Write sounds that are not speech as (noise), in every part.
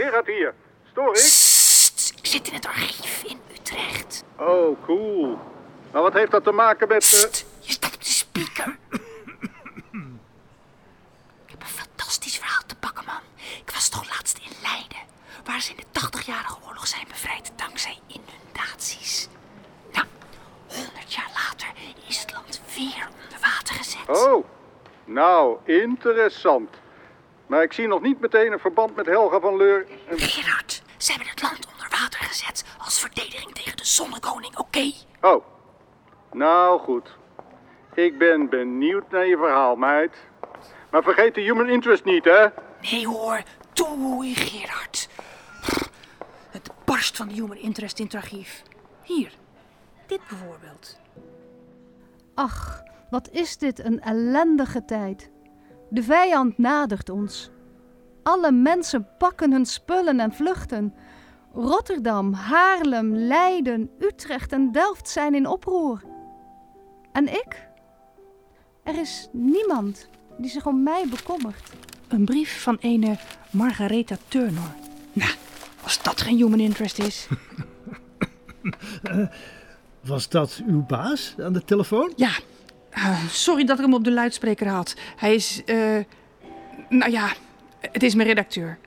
Gerard hier. Stoor ik? Sst, ik zit in het archief in Utrecht. Oh, cool. Maar wat heeft dat te maken met... eh, Sst, je staat op de speaker. Ik heb een fantastisch verhaal te pakken, man. Ik was toch laatst in Leiden, waar ze in de 80-jarige oorlog zijn bevrijd dankzij inundaties. Nou, 100 jaar later is het land weer onder water gezet. Oh, nou, interessant. Maar ik zie nog niet meteen een verband met Helga van Leur. en- Gerard, ze hebben het land onder water gezet als verdediging tegen de zonnekoning, oké? Oh, nou goed. Ik ben benieuwd naar je verhaal, meid. Maar vergeet de human interest niet, hè? Nee hoor, doei Gerard. Het barst van de human interest in het archief. Hier, dit bijvoorbeeld. Ach, wat is dit een ellendige tijd. De vijand nadert ons. Alle mensen pakken hun spullen en vluchten. Rotterdam, Haarlem, Leiden, Utrecht en Delft zijn in oproer. En ik? Er is niemand die zich om mij bekommert. Een brief van ene Margaretha Turner. Nou, als dat geen human interest is. (laughs) Was dat uw baas aan de telefoon? Ja, eh, sorry dat ik hem op de luidspreker had. Hij is, eh, nou ja, het is mijn redacteur.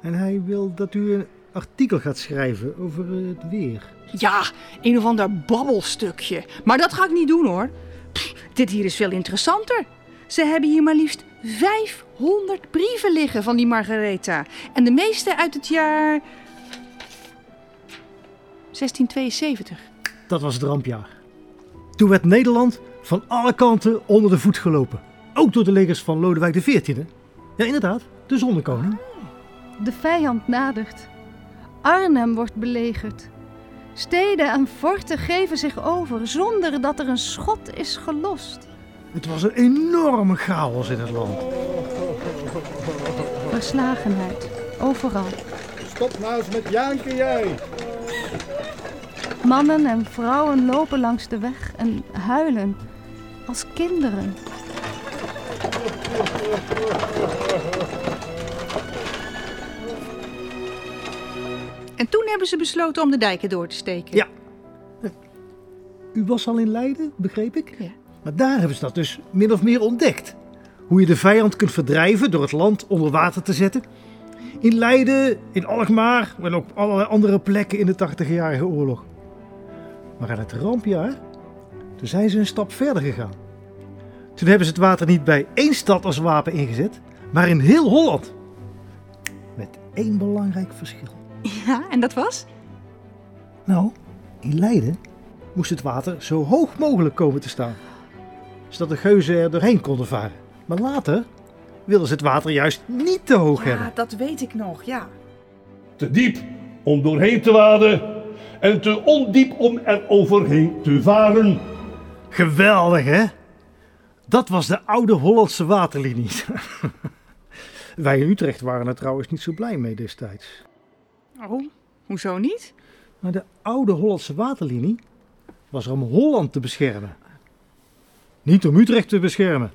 En hij wil dat u een artikel gaat schrijven over het weer. Ja, een of ander babbelstukje. Maar dat ga ik niet doen hoor. Pff, dit hier is veel interessanter. Ze hebben hier maar liefst 500 brieven liggen van die Margaretha. En de meeste uit het jaar 1672. Dat was het rampjaar. Toen werd Nederland van alle kanten onder de voet gelopen. Ook door de legers van Lodewijk XIV. Ja, inderdaad, de zonnekoning. De vijand nadert. Arnhem wordt belegerd. Steden en forten geven zich over zonder dat er een schot is gelost. Het was een enorme chaos in het land. Verslagenheid, overal. Stop nou eens met janken, jij. Mannen en vrouwen lopen langs de weg en huilen als kinderen. En toen hebben ze besloten om de dijken door te steken. Ja. U was al in Leiden, begreep ik? Ja. Maar daar hebben ze dat dus min of meer ontdekt. Hoe je de vijand kunt verdrijven door het land onder water te zetten. In Leiden, in Alkmaar en op allerlei andere plekken in de 80-jarige oorlog. Maar aan het rampjaar, toen zijn ze een stap verder gegaan. Toen hebben ze het water niet bij één stad als wapen ingezet, maar in heel Holland. Met één belangrijk verschil. Ja, en dat was? Nou, in Leiden moest het water zo hoog mogelijk komen te staan. Zodat de geuzen er doorheen konden varen. Maar later wilden ze het water juist niet te hoog hebben. dat weet ik nog, ja. Te diep om doorheen te waden en te ondiep om er overheen te varen. Geweldig, hè? Dat was de oude Hollandse waterlinie. (laughs) Wij in Utrecht waren er trouwens niet zo blij mee destijds. Oh, hoezo niet? Maar de oude Hollandse waterlinie was er om Holland te beschermen. Niet om Utrecht te beschermen.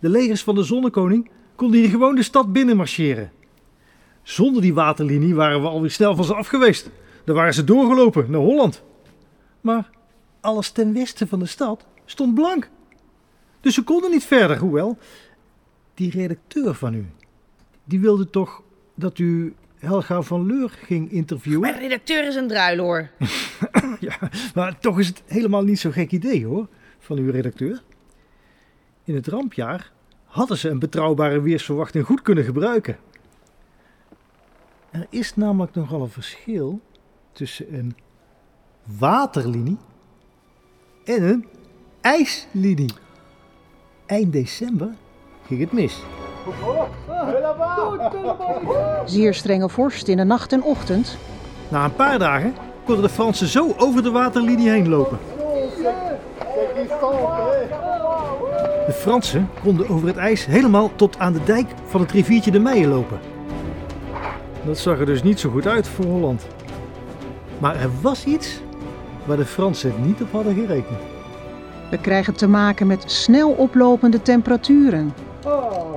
De legers van de Zonnekoning konden hier gewoon de stad binnen marcheren. Zonder die waterlinie waren we alweer snel van ze af geweest. Dan waren ze doorgelopen naar Holland. Maar alles ten westen van de stad stond blank. Dus ze konden niet verder, hoewel die redacteur van u, die wilde toch dat u Helga van Leur ging interviewen? Mijn redacteur is een druil hoor. (laughs) Ja, maar toch is het helemaal niet zo'n gek idee hoor, van uw redacteur. In het rampjaar hadden ze een betrouwbare weersverwachting goed kunnen gebruiken. Er is namelijk nogal een verschil tussen een waterlinie en een ijslinie. Eind december ging het mis. Zeer strenge vorst in de nacht en ochtend. Na een paar dagen konden de Fransen zo over de waterlinie heen lopen. De Fransen konden over het ijs helemaal tot aan de dijk van het riviertje de Meijen lopen. Dat zag er dus niet zo goed uit voor Holland. Maar er was iets waar de Fransen niet op hadden gerekend. We krijgen te maken met snel oplopende temperaturen. Oh,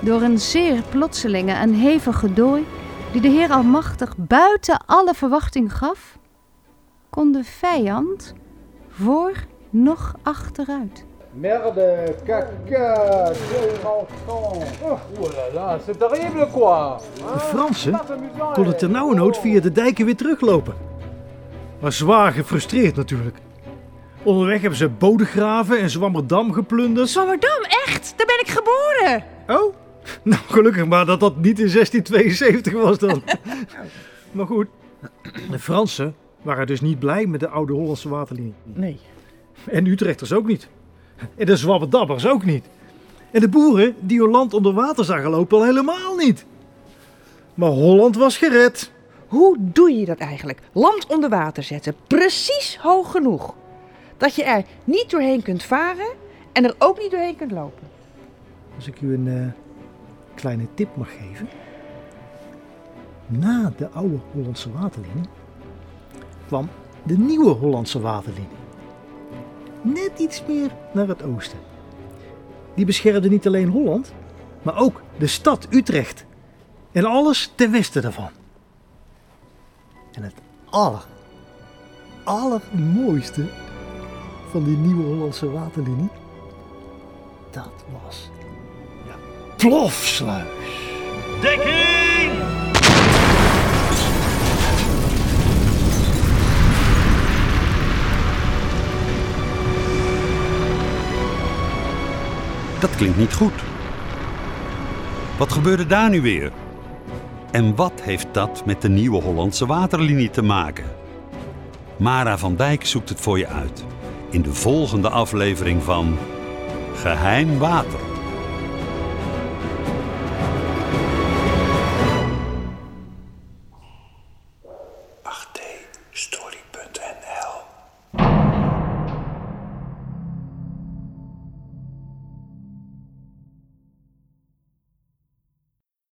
Door een zeer plotselinge en hevige dooi, die de Heer Almachtig buiten alle verwachting gaf, kon de vijand voor nog achteruit. Merde, caca, Oh là là, c'est terrible quoi De Fransen konden ternauwernood via de dijken weer teruglopen. Maar zwaar gefrustreerd natuurlijk. Onderweg hebben ze Bodegraven en Zwammerdam geplunderd. Zwammerdam, echt? Daar ben ik geboren. Oh, (laughs) nou gelukkig maar dat dat niet in 1672 was dan. (laughs) maar goed, de Fransen waren dus niet blij met de oude Hollandse waterlinie. Nee. En Utrechters ook niet. En de Zwabberdabbers ook niet. En de boeren die hun land onder water zagen lopen al helemaal niet. Maar Holland was gered. Hoe doe je dat eigenlijk? Land onder water zetten, precies hoog genoeg. Dat je er niet doorheen kunt varen en er ook niet doorheen kunt lopen. Als ik u een eh, kleine tip mag geven. Na de oude Hollandse waterlinie kwam de nieuwe Hollandse waterlinie. Net iets meer naar het oosten. Die beschermde niet alleen Holland, maar ook de stad Utrecht. En alles ten westen daarvan. En het aller, allermooiste van die nieuwe Hollandse waterlinie, dat was de Plofsluis. Dekking! Dat klinkt niet goed. Wat gebeurde daar nu weer? En wat heeft dat met de nieuwe Hollandse waterlinie te maken? Mara van Dijk zoekt het voor je uit in de volgende aflevering van Geheim Water.